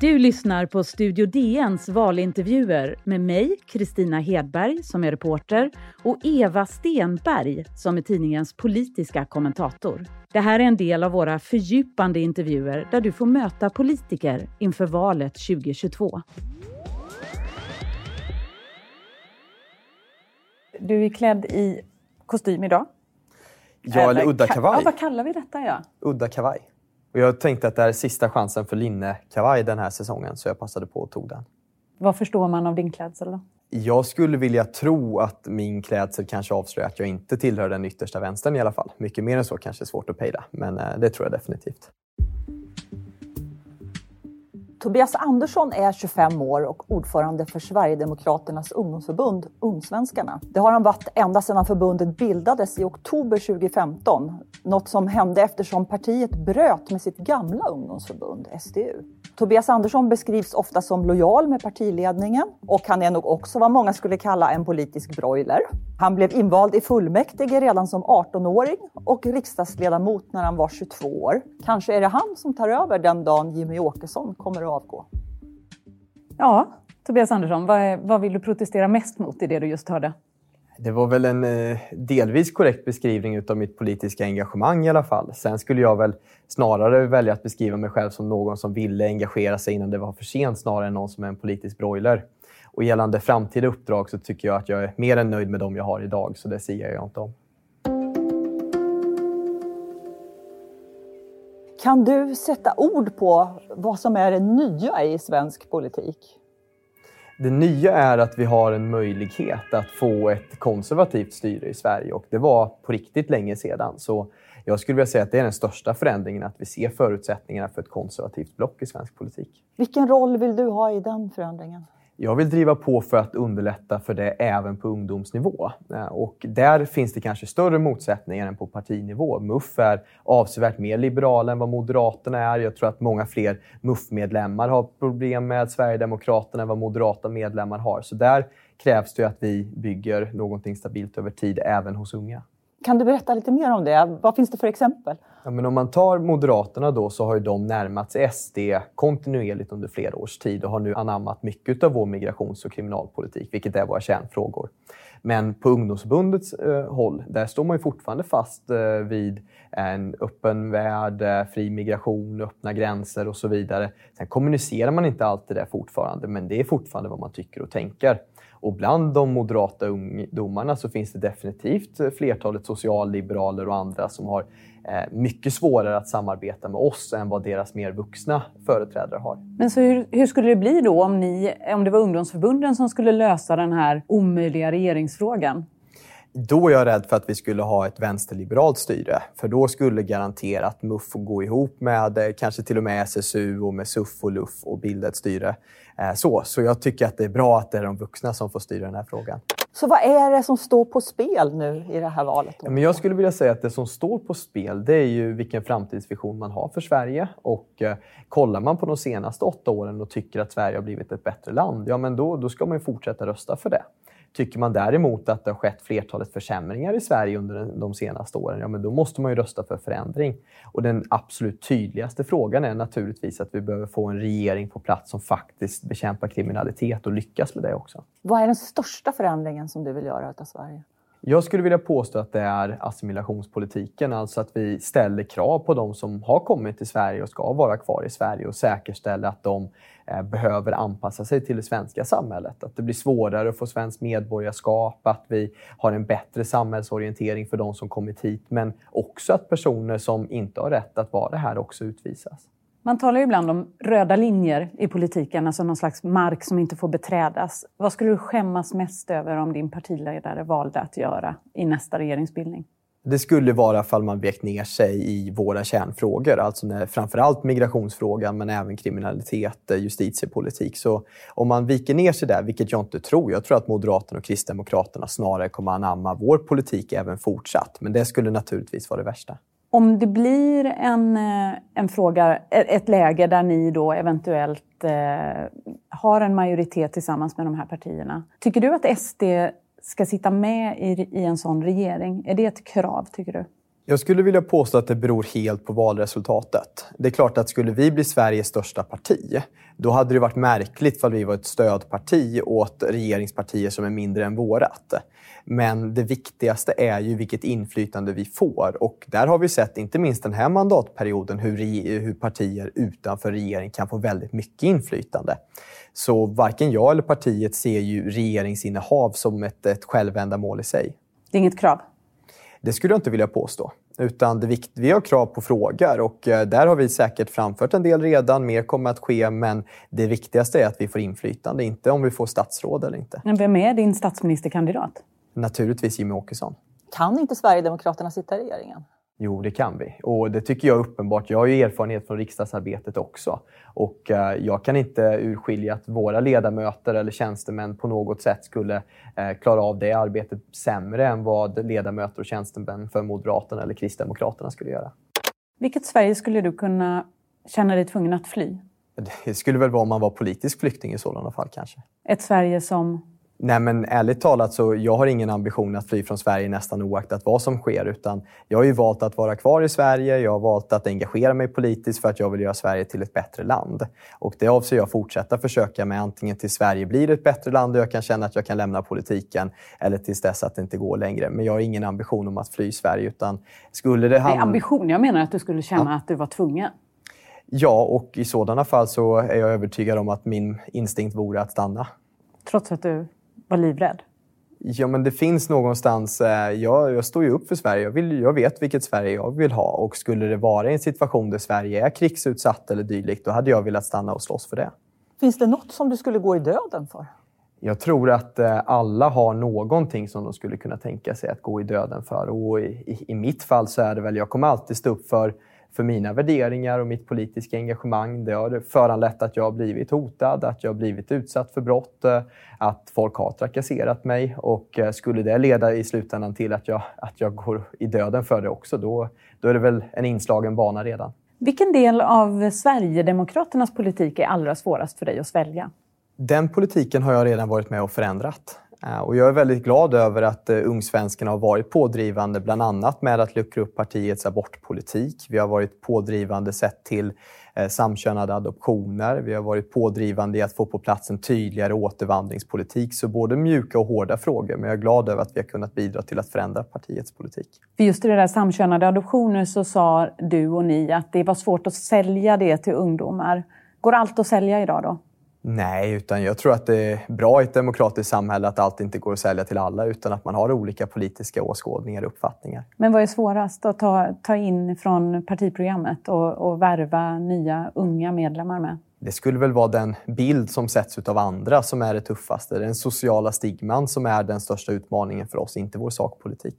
Du lyssnar på Studio DNs valintervjuer med mig, Kristina Hedberg, som är reporter och Eva Stenberg, som är tidningens politiska kommentator. Det här är en del av våra fördjupande intervjuer där du får möta politiker inför valet 2022. Du är klädd i kostym idag. Ja, eller, eller udda kavaj. Ja, vad kallar vi detta? Ja? Udda kavaj. Och jag tänkte att det här är sista chansen för linnekavaj den här säsongen, så jag passade på och tog den. Vad förstår man av din klädsel då? Jag skulle vilja tro att min klädsel kanske avslöjar att jag inte tillhör den yttersta vänstern i alla fall. Mycket mer än så kanske är svårt att pejla, men eh, det tror jag definitivt. Tobias Andersson är 25 år och ordförande för Sverigedemokraternas ungdomsförbund Ungsvenskarna. Det har han varit ända sedan förbundet bildades i oktober 2015. Något som hände eftersom partiet bröt med sitt gamla ungdomsförbund SDU. Tobias Andersson beskrivs ofta som lojal med partiledningen och han är nog också vad många skulle kalla en politisk broiler. Han blev invald i fullmäktige redan som 18-åring och riksdagsledamot när han var 22 år. Kanske är det han som tar över den dagen Jimmy Åkesson kommer att avgå. Ja, Tobias Andersson, vad, vad vill du protestera mest mot i det du just hörde? Det var väl en eh, delvis korrekt beskrivning av mitt politiska engagemang i alla fall. Sen skulle jag väl snarare välja att beskriva mig själv som någon som ville engagera sig innan det var för sent snarare än någon som är en politisk broiler. Och gällande framtida uppdrag så tycker jag att jag är mer än nöjd med dem jag har idag, så det säger jag inte om. Kan du sätta ord på vad som är det nya i svensk politik? Det nya är att vi har en möjlighet att få ett konservativt styre i Sverige och det var på riktigt länge sedan. Så jag skulle vilja säga att det är den största förändringen, att vi ser förutsättningarna för ett konservativt block i svensk politik. Vilken roll vill du ha i den förändringen? Jag vill driva på för att underlätta för det även på ungdomsnivå. Eh, och där finns det kanske större motsättningar än på partinivå. MUF är avsevärt mer liberala än vad Moderaterna är. Jag tror att många fler MUF-medlemmar har problem med Sverigedemokraterna än vad moderata medlemmar har. Så där krävs det att vi bygger någonting stabilt över tid även hos unga. Kan du berätta lite mer om det? Vad finns det för exempel? Ja, men om man tar Moderaterna då så har ju de närmat sig SD kontinuerligt under flera års tid och har nu anammat mycket av vår migrations och kriminalpolitik, vilket är våra kärnfrågor. Men på ungdomsförbundets eh, håll, där står man ju fortfarande fast eh, vid en öppen värld, eh, fri migration, öppna gränser och så vidare. Sen kommunicerar man inte alltid det fortfarande, men det är fortfarande vad man tycker och tänker. Och bland de moderata ungdomarna så finns det definitivt flertalet socialliberaler och andra som har eh, mycket svårare att samarbeta med oss än vad deras mer vuxna företrädare har. Men så hur, hur, skulle det bli då om, ni, om det var ungdomsförbunden som skulle lösa den här omöjliga regeringsfrågan? Då är jag rädd för att vi skulle ha ett vänsterliberalt styre. För då skulle garanterat MUF gå ihop med eh, kanske till och med SSU och med SUF och LUF och bilda ett styre. Eh, så, så jag tycker att det är bra att det är de vuxna som får styra den här frågan. Så vad är det som står på spel nu i det här valet? Men jag skulle vilja säga att det som står på spel det är ju vilken framtidsvision man har för Sverige. Och eh, kollar man på de senaste åtta åren och tycker att Sverige har blivit ett bättre land, ja men då, då ska man fortsätta rösta för det. Tycker man däremot att det har skett flertalet försämringar i Sverige under de senaste åren, ja men då måste man ju rösta för förändring. Och den absolut tydligaste frågan är naturligtvis att vi behöver få en regering på plats som faktiskt bekämpar kriminalitet och lyckas med det också. Vad är den största förändringen som du vill göra av Sverige? Jag skulle vilja påstå att det är assimilationspolitiken, alltså att vi ställer krav på de som har kommit till Sverige och ska vara kvar i Sverige och säkerställer att de eh, behöver anpassa sig till det svenska samhället. Att det blir svårare att få svenskt medborgarskap, att vi har en bättre samhällsorientering för de som kommit hit, men också att personer som inte har rätt att vara här också utvisas. Man talar ju ibland om röda linjer i politiken, alltså någon slags mark som inte får beträdas. Vad skulle du skämmas mest över om din partiledare valde att göra i nästa regeringsbildning? Det skulle vara fall man vek ner sig i våra kärnfrågor, alltså när, framförallt migrationsfrågan men även kriminalitet, eh, justitiepolitik. Så om man viker ner sig där, vilket jag inte tror, jag tror att Moderaterna och Kristdemokraterna snarare kommer anamma vår politik även fortsatt. Men det skulle naturligtvis vara det värsta. Om det blir en, eh, en fråga, ett läge där ni då eventuellt eh, har en majoritet tillsammans med de här partierna. Tycker du att SD ska sitta med i, i en sån regering? Är det ett krav, tycker du? Jag skulle vilja påstå att det beror helt på valresultatet. Det är klart att skulle vi bli Sveriges största parti, då hade det varit märkligt om vi var ett stödparti åt regeringspartier som är mindre än vårat. Men det viktigaste är ju vilket inflytande vi får. Och där har vi sett, inte minst den här mandatperioden, hur, hur partier utanför regering kan få väldigt mycket inflytande. Så varken jag eller partiet ser ju regeringsinnehav som ett, ett självändamål i sig. Det är inget krav? Det skulle jag inte vilja påstå. Utan det vikt, vi har krav på frågor och eh, där har vi säkert framfört en del redan. Mer kommer att ske, men det viktigaste är att vi får inflytande, inte om vi får statsråd eller inte. Men vem är din statsministerkandidat? Naturligtvis Jimmy Åkesson. Kan inte Sverigedemokraterna sitta i regeringen? Jo, det kan vi. Och det tycker jag är uppenbart. Jag har ju erfarenhet från riksdagsarbetet också. Och eh, jag kan inte urskilja att våra ledamöter eller tjänstemän på något sätt skulle eh, klara av det arbetet sämre än vad ledamöter och tjänstemän för Moderaterna eller Kristdemokraterna skulle göra. Vilket Sverige skulle du kunna känna dig tvungen att fly? Det skulle väl vara om man var politisk flykting i sådana fall kanske. Ett Sverige som Nej, men ärligt talat så jag har ingen ambition att fly från Sverige nästan oaktat vad som sker. Utan jag har ju valt att vara kvar i Sverige. Jag har valt att engagera mig politiskt för att jag vill göra Sverige till ett bättre land. Och det avser jag fortsätta försöka med antingen till Sverige blir ett bättre land och jag kan känna att jag kan lämna politiken eller tills dess att det inte går längre. Men jag har ingen ambition om att fly Sverige. Utan skulle det hand... ambition? Jag menar att du skulle känna ja. att du var tvungen. Ja, och i sådana fall så är jag övertygad om att min instinkt vore att stanna. Trots att du var livrädd? Ja, men det finns någonstans... Eh, jag, jag står ju upp för Sverige. Jag, vill, jag vet vilket Sverige jag vill ha. Och skulle det vara en situation där Sverige är krigsutsatt eller dylikt, då hade jag velat stanna och slåss för det. Finns det något som du skulle gå i döden för? Jag tror att eh, alla har någonting som de skulle kunna tänka sig att gå i döden för. Och i, i, i mitt fall så är det väl, jag kommer alltid stå upp för för mina värderingar och mitt politiska engagemang. Det har föranlett att jag har blivit hotad, att jag har blivit utsatt för brott, eh, att folk har trakasserat mig. Och eh, skulle det leda i slutändan till att jag, att jag går i döden för det också, då, då är det väl en inslagen bana redan. Vilken del av Sverigedemokraternas politik är allra svårast för dig att svälja? Den politiken har jag redan varit med och förändrat. Eh, och jag är väldigt glad över att eh, Ungsvenskarna har varit pådrivande bland annat med att luckra upp partiets abortpolitik. Vi har varit pådrivande sett till eh, samkönade adoptioner. Vi har varit pådrivande i att få på plats en tydligare återvandringspolitik. Så både mjuka och hårda frågor. Men jag är glad över att vi har kunnat bidra till att förändra partiets politik. För just i det där samkönade adoptioner så sa du och ni att det var svårt att sälja det till ungdomar. Går allt att sälja idag då? Nej, utan jag tror att det är bra i ett demokratiskt samhälle att allt inte går att sälja till alla utan att man har olika politiska åskådningar och uppfattningar. Men vad är svårast att ta, ta in från partiprogrammet och, och värva nya unga medlemmar med? Det skulle väl vara den bild som sätts av andra som är det tuffaste. Den sociala stigman som är den största utmaningen för oss, inte vår sakpolitik.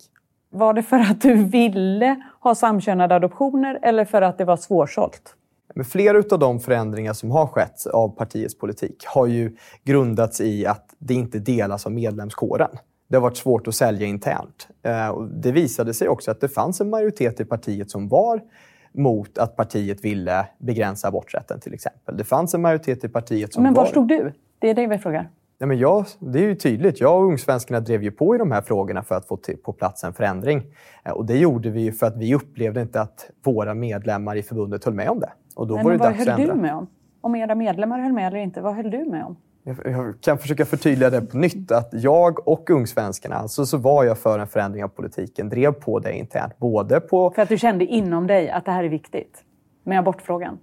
Var det för att du ville ha samkönade adoptioner eller för att det var svårsålt? Men flera av de förändringar som har skett av partiets politik har ju grundats i att det inte delas av medlemskåren. Det har varit svårt att sälja internt. Eh, det visade sig också att det fanns en majoritet i partiet som var mot att partiet ville begränsa aborträtten till exempel. Det fanns en majoritet i partiet som Men var var... stod du? Det är det vi frågar. Nej, men jag, det är ju tydligt. Jag och Ungsvenskarna drev ju på i de här frågorna för att få till, på plats en förändring. Eh, och det gjorde vi för att vi upplevde inte att våra medlemmar i förbundet höll med om det. Och då Nej, var det vad dags höll att ändra. du med om? Om era medlemmar höll med eller inte, vad höll du med om? Jag kan försöka förtydliga det på nytt. Att jag och Ungsvenskarna, alltså så var jag för en förändring av politiken, drev på det internt. Både på... För att du kände inom dig att det här är viktigt? Med abortfrågan?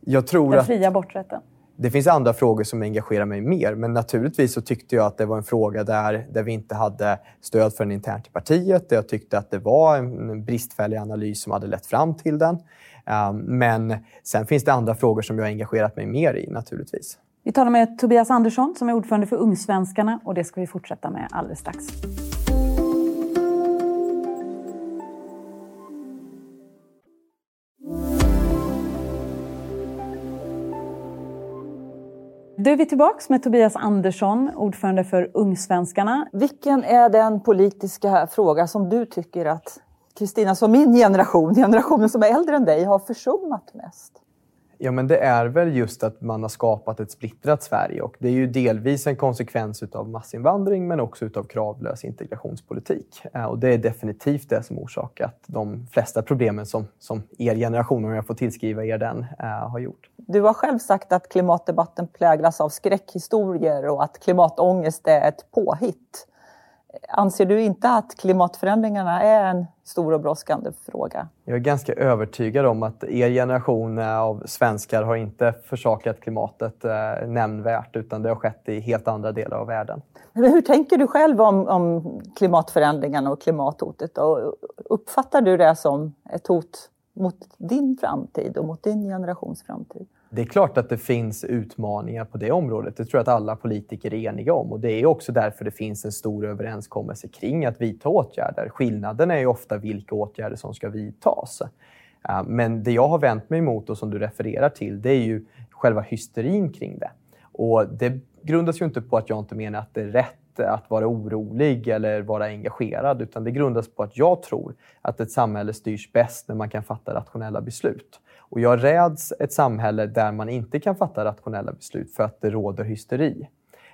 Jag tror Den att... fria aborträtten? Det finns andra frågor som engagerar mig mer, men naturligtvis så tyckte jag att det var en fråga där, där vi inte hade stöd för den internt i partiet. Jag tyckte att det var en bristfällig analys som hade lett fram till den. Um, men sen finns det andra frågor som jag har engagerat mig mer i naturligtvis. Vi talar med Tobias Andersson som är ordförande för Ungsvenskarna och det ska vi fortsätta med alldeles strax. Då är vi tillbaka med Tobias Andersson, ordförande för Ungsvenskarna. Vilken är den politiska fråga som du tycker att Kristina, som min generation, generationen som är äldre än dig, har försummat mest? Ja, men det är väl just att man har skapat ett splittrat Sverige och det är ju delvis en konsekvens av massinvandring men också av kravlös integrationspolitik. Eh, och det är definitivt det som orsakat de flesta problemen som, som er generation, om jag får tillskriva er den, eh, har gjort. Du har själv sagt att klimatdebatten präglas av skräckhistorier och att klimatångest är ett påhitt. Anser du inte att klimatförändringarna är en stor och brådskande fråga? Jag är ganska övertygad om att er generation av svenskar har inte försakat klimatet eh, nämnvärt utan det har skett i helt andra delar av världen. Men hur tänker du själv om, om klimatförändringarna och klimathotet? Och uppfattar du det som ett hot mot din framtid och mot din generations framtid? Det är klart att det finns utmaningar på det området. Det tror jag att alla politiker är eniga om. Och Det är också därför det finns en stor överenskommelse kring att vidta åtgärder. Skillnaden är ju ofta vilka åtgärder som ska vidtas. Eh, men det jag har vänt mig emot och som du refererar till, det är ju själva hysterin kring det. Och det grundas ju inte på att jag inte menar att det är rätt att vara orolig eller vara engagerad, utan det grundas på att jag tror att ett samhälle styrs bäst när man kan fatta rationella beslut. Och jag räds ett samhälle där man inte kan fatta rationella beslut för att det råder hysteri.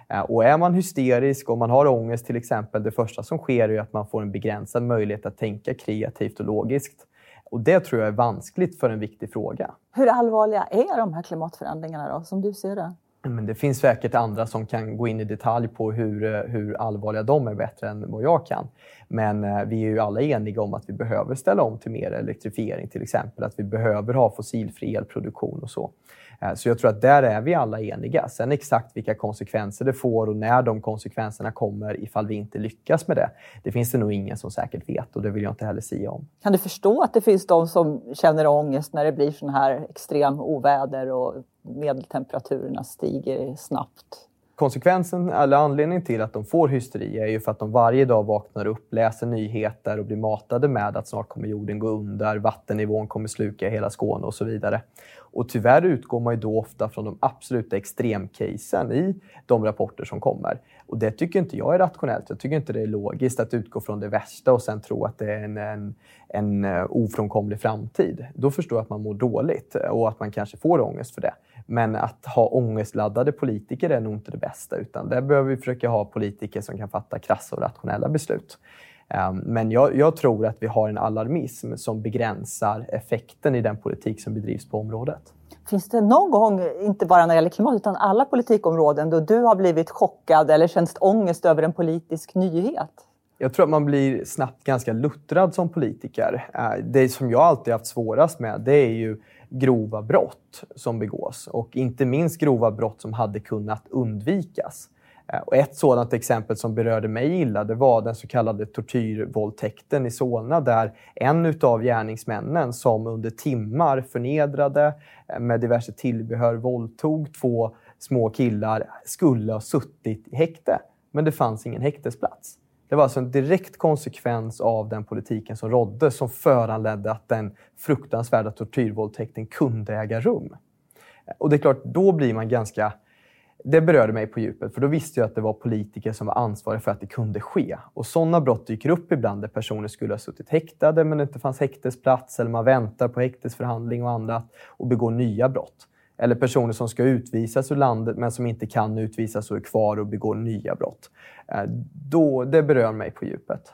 Eh, och är man hysterisk och man har ångest till exempel, det första som sker är att man får en begränsad möjlighet att tänka kreativt och logiskt. Och det tror jag är vanskligt för en viktig fråga. Hur allvarliga är de här klimatförändringarna då, som du ser det? Men det finns säkert andra som kan gå in i detalj på hur, eh, hur allvarliga de är bättre än vad jag kan. Men eh, vi är ju alla eniga om att vi behöver ställa om till mer elektrifiering till exempel. Att vi behöver ha fossilfri elproduktion och så. Eh, så jag tror att där är vi alla eniga. Sen exakt vilka konsekvenser det får och när de konsekvenserna kommer ifall vi inte lyckas med det, det finns det nog ingen som säkert vet och det vill jag inte heller säga om. Kan du förstå att det finns de som känner ångest när det blir sån här extrem oväder och medeltemperaturerna stiger snabbt? Konsekvensen eller anledningen till att de får hysteri är ju för att de varje dag vaknar upp, läser nyheter och blir matade med att snart kommer jorden gå under, vattennivån kommer sluka hela Skåne och så vidare. Och tyvärr utgår man ju då ofta från de absoluta extremcasen i de rapporter som kommer. Och det tycker inte jag är rationellt. Jag tycker inte det är logiskt att utgå från det värsta och sen tro att det är en, en, en eh, ofrånkomlig framtid. Då förstår jag att man mår dåligt och att man kanske får ångest för det. Men att ha ångestladdade politiker är nog inte det bästa, utan där behöver vi försöka ha politiker som kan fatta krassa och rationella beslut. Ehm, men jag, jag, tror att vi har en alarmism som begränsar effekten i den politik som bedrivs på området. Finns det någon gång, inte bara när det gäller klimat, utan alla politikområden då du har blivit chockad eller känt ångest över en politisk nyhet? Jag tror att man blir snabbt ganska luttrad som politiker. Ehm, det som jag alltid haft svårast med det är ju grova brott som begås och inte minst grova brott som hade kunnat undvikas. Eh, och ett sådant exempel som berörde mig illa det var den så kallade tortyrvåldtäkten i Solna där en av gärningsmännen som under timmar förnedrade eh, med diverse tillbehör våldtog två små killar skulle ha suttit i häkte. Men det fanns ingen häktesplats. Det var alltså en direkt konsekvens av den politiken som rådde som föranledde att den fruktansvärda tortyrvåldtäkten kunde äga rum. Och det är klart, då blir man ganska det berörde mig på djupet, för då visste jag att det var politiker som var ansvariga för att det kunde ske. Och sådana brott dyker upp ibland där personer skulle ha suttit häktade men det inte fanns häktesplats eller man väntar på häktesförhandling och annat och begår nya brott. Eller personer som ska utvisas ur landet men som inte kan utvisas och är kvar och begår nya brott. Eh, då, det berör mig på djupet.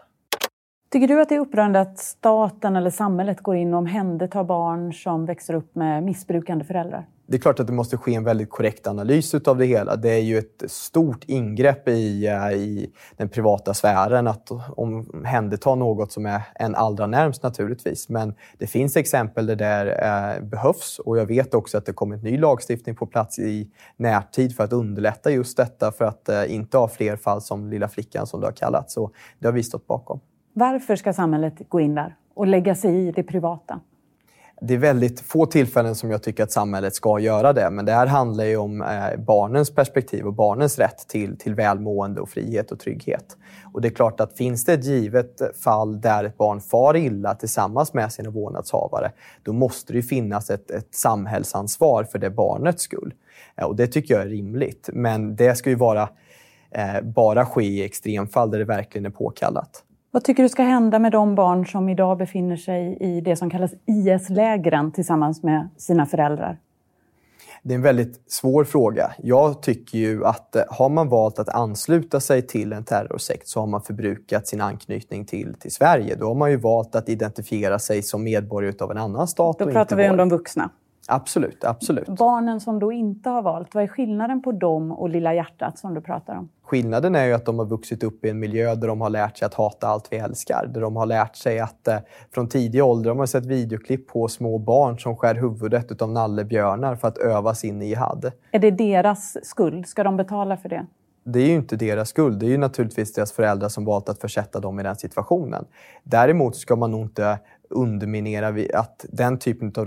Tycker du att det är upprörande att staten eller samhället går in och omhändertar barn som växer upp med missbrukande föräldrar? Det är klart att det måste ske en väldigt korrekt analys av det hela. Det är ju ett stort ingrepp i, eh, i den privata sfären att omhänderta något som är en allra närmst naturligtvis. Men det finns exempel där det eh, behövs och jag vet också att det kommit ny lagstiftning på plats i närtid för att underlätta just detta för att eh, inte ha fler fall som lilla flickan som det har kallats. Så det har vi stått bakom. Varför ska samhället gå in där och lägga sig i det privata? Det är väldigt få tillfällen som jag tycker att samhället ska göra det. Men det här handlar ju om eh, barnens perspektiv och barnens rätt till, till välmående och frihet och trygghet. Och det är klart att finns det ett givet fall där ett barn far illa tillsammans med sina vårdnadshavare, då måste det finnas ett, ett samhällsansvar för det barnets skull. Eh, och det tycker jag är rimligt. Men det ska ju vara, eh, bara ske i extremfall där det verkligen är påkallat. Vad tycker du ska hända med de barn som idag befinner sig i det som kallas IS-lägren tillsammans med sina föräldrar? Det är en väldigt svår fråga. Jag tycker ju att eh, har man valt att ansluta sig till en terrorsekt så har man förbrukat sin anknytning till, till Sverige. Då har man ju valt att identifiera sig som medborgare av en annan stat. Då pratar vi om de vuxna. Absolut, absolut. Barnen som då inte har valt, vad är skillnaden på dem och Lilla hjärtat som du pratar om? Skillnaden är ju att de har vuxit upp i en miljö där de har lärt sig att hata allt vi älskar. Där de har lärt sig att eh, från tidig ålder de har sett videoklipp på små barn som skär huvudet av nallebjörnar för att öva sin jihad. Är det deras skuld? Ska de betala för det? det är ju inte deras skuld. Det är ju naturligtvis deras föräldrar som valt att försätta dem i den situationen. Däremot ska man nog inte underminera att den typen av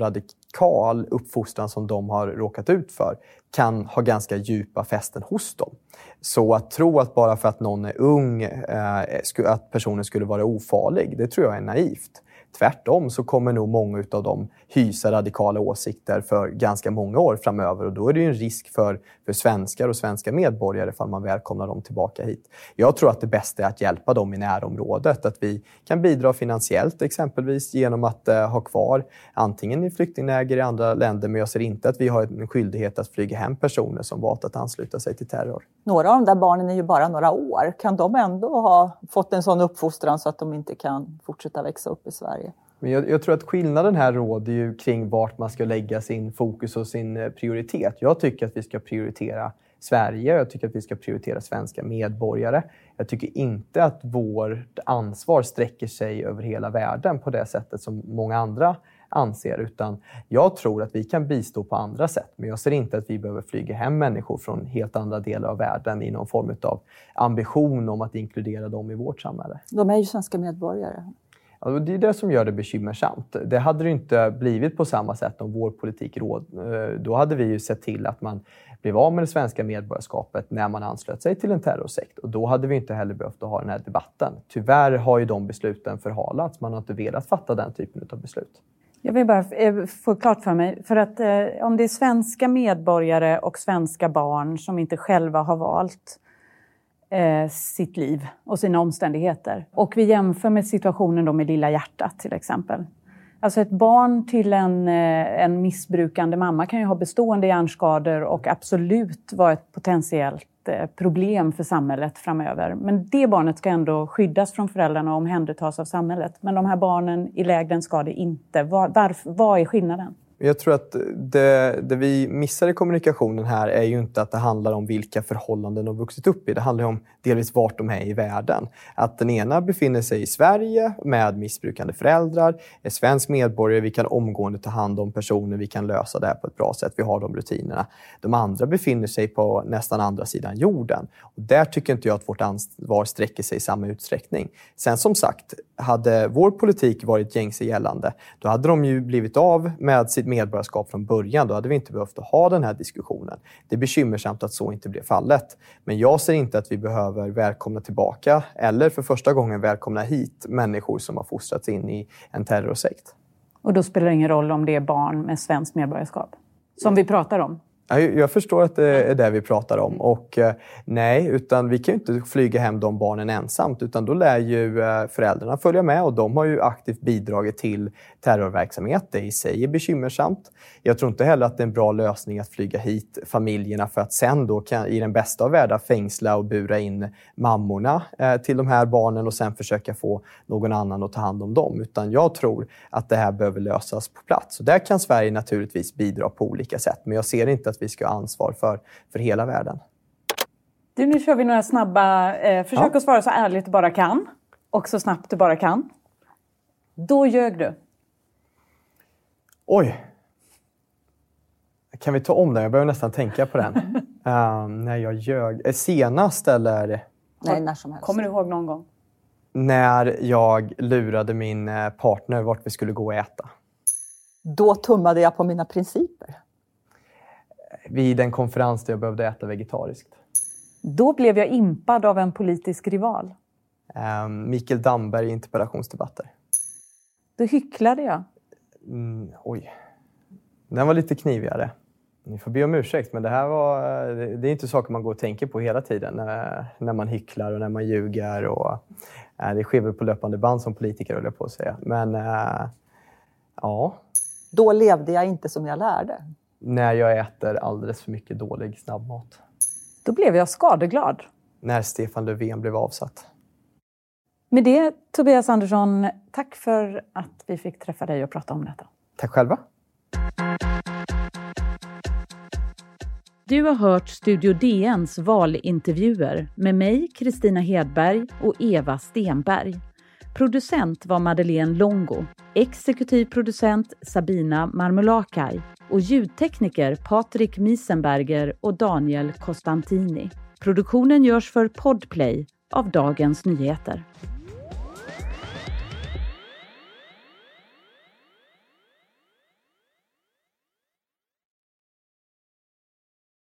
radikal uppfostran som de har råkat ut för kan ha ganska djupa fästen hos dem. Så att tro att bara för att någon är ung, eh, att personen skulle vara ofarlig, det tror jag är naivt. Tvärtom så kommer nog många av dem hysa radikala åsikter för ganska många år framöver och då är det ju en risk för, för svenskar och svenska medborgare ifall man välkomnar dem tillbaka hit. Jag tror att det bästa är att hjälpa dem i närområdet, att vi kan bidra finansiellt exempelvis genom att eh, ha kvar antingen i flyktingläger i andra länder, men jag ser inte att vi har en skyldighet att flyga hem personer som valt att ansluta sig till terror. Några av de där barnen är ju bara några år. Kan de ändå ha fått en sån uppfostran så att de inte kan fortsätta växa upp i Sverige? Men jag, jag, tror att skillnaden här råder ju kring vart man ska lägga sin fokus och sin eh, prioritet. Jag tycker att vi ska prioritera Sverige, jag tycker att vi ska prioritera svenska medborgare. Jag tycker inte att vårt ansvar sträcker sig över hela världen på det sättet som många andra anser, utan jag tror att vi kan bistå på andra sätt. Men jag ser inte att vi behöver flyga hem människor från helt andra delar av världen i någon form av ambition om att inkludera dem i vårt samhälle. De är ju svenska medborgare. Ja, det är det som gör det bekymmersamt. Det hade det inte blivit på samma sätt om vår politik råd. Eh, då hade vi ju sett till att man blev av med det svenska medborgarskapet när man anslöt sig till en terrorsekt. Och då hade vi inte heller behövt ha den här debatten. Tyvärr har ju de besluten förhalats. Man har inte velat fatta den typen av beslut. Jag vill bara eh, få klart för mig, för att eh, om det är svenska medborgare och svenska barn som inte själva har valt eh, sitt liv och sina omständigheter. Och vi jämför med situationen då med Lilla hjärtat till exempel. Alltså ett barn till en, eh, en missbrukande mamma kan ju ha bestående hjärnskador och absolut vara ett potentiellt eh, problem för samhället framöver. Men det barnet ska ändå skyddas från föräldrarna och omhändertas av samhället. Men de här barnen i lägren ska det inte. Var, varför, vad är skillnaden? Jag tror att det, det, vi missar i kommunikationen här är ju inte att det handlar om vilka förhållanden de vuxit upp i. Det handlar om delvis vart de är i världen. Att den ena befinner sig i Sverige med missbrukande föräldrar, är svensk medborgare, vi kan omgående ta hand om personer, vi kan lösa det här på ett bra sätt, vi har de rutinerna. De andra befinner sig på nästan andra sidan jorden. Och där tycker inte jag att vårt ansvar sträcker sig i samma utsträckning. Sen som sagt, hade vår politik varit gängse gällande, då hade de ju blivit av med sitt medborgarskap från början. Då hade vi inte behövt ha den här diskussionen. Det är bekymmersamt att så inte blev fallet. Men jag ser inte att vi behöver välkomna tillbaka eller för första gången välkomna hit människor som har fostrats in i en terrorsekt. Och då spelar det ingen roll om det är barn med svenskt medborgarskap? Som vi pratar om? Jag förstår att det är det vi pratar om. Och eh, nej, utan vi kan ju inte flyga hem de barnen ensamt utan då lär ju eh, föräldrarna följa med och de har ju aktivt bidragit till terrorverksamhet. Det i sig är bekymmersamt. Jag tror inte heller att det är en bra lösning att flyga hit familjerna för att sen då kan, i den bästa av världar fängsla och bura in mammorna eh, till de här barnen och sen försöka få någon annan att ta hand om dem. Utan jag tror att det här behöver lösas på plats. Och där kan Sverige naturligtvis bidra på olika sätt, men jag ser inte att vi ska ha ansvar för, för hela världen. Du, nu kör vi några snabba... Eh, försök ja. att svara så ärligt du bara kan och så snabbt du bara kan. Då ljög du. Oj. Kan vi ta om den? Jag behöver nästan tänka på den. um, när jag ljög. Eh, senast eller? Nej, när som helst. Kommer du ihåg någon gång? När jag lurade min eh, partner vart vi skulle gå och äta. Då tummade jag på mina principer. Vid en konferens där jag behövde äta vegetariskt. Då blev jag impad av en politisk rival. Um, Mikael Damberg i interpellationsdebatter. Då hycklade jag. Mm, oj. Den var lite knivigare. Ni får be om ursäkt, men det här var, det är inte saker man går och tänker på hela tiden när, när man hycklar och när man ljuger. Och, äh, det sker väl på löpande band som politiker, höll jag på att säga. Men äh, ja. Då levde jag inte som jag lärde. När jag äter alldeles för mycket dålig snabbmat. Då blev jag skadeglad. När Stefan Löfven blev avsatt. Med det, Tobias Andersson, tack för att vi fick träffa dig och prata om detta. Tack själva. Du har hört Studio DNs valintervjuer med mig, Kristina Hedberg och Eva Stenberg. Producent var Madeleine Longo, exekutiv producent Sabina Marmulakai och ljudtekniker Patrik Miesenberger och Daniel Costantini. Produktionen görs för Podplay av Dagens Nyheter.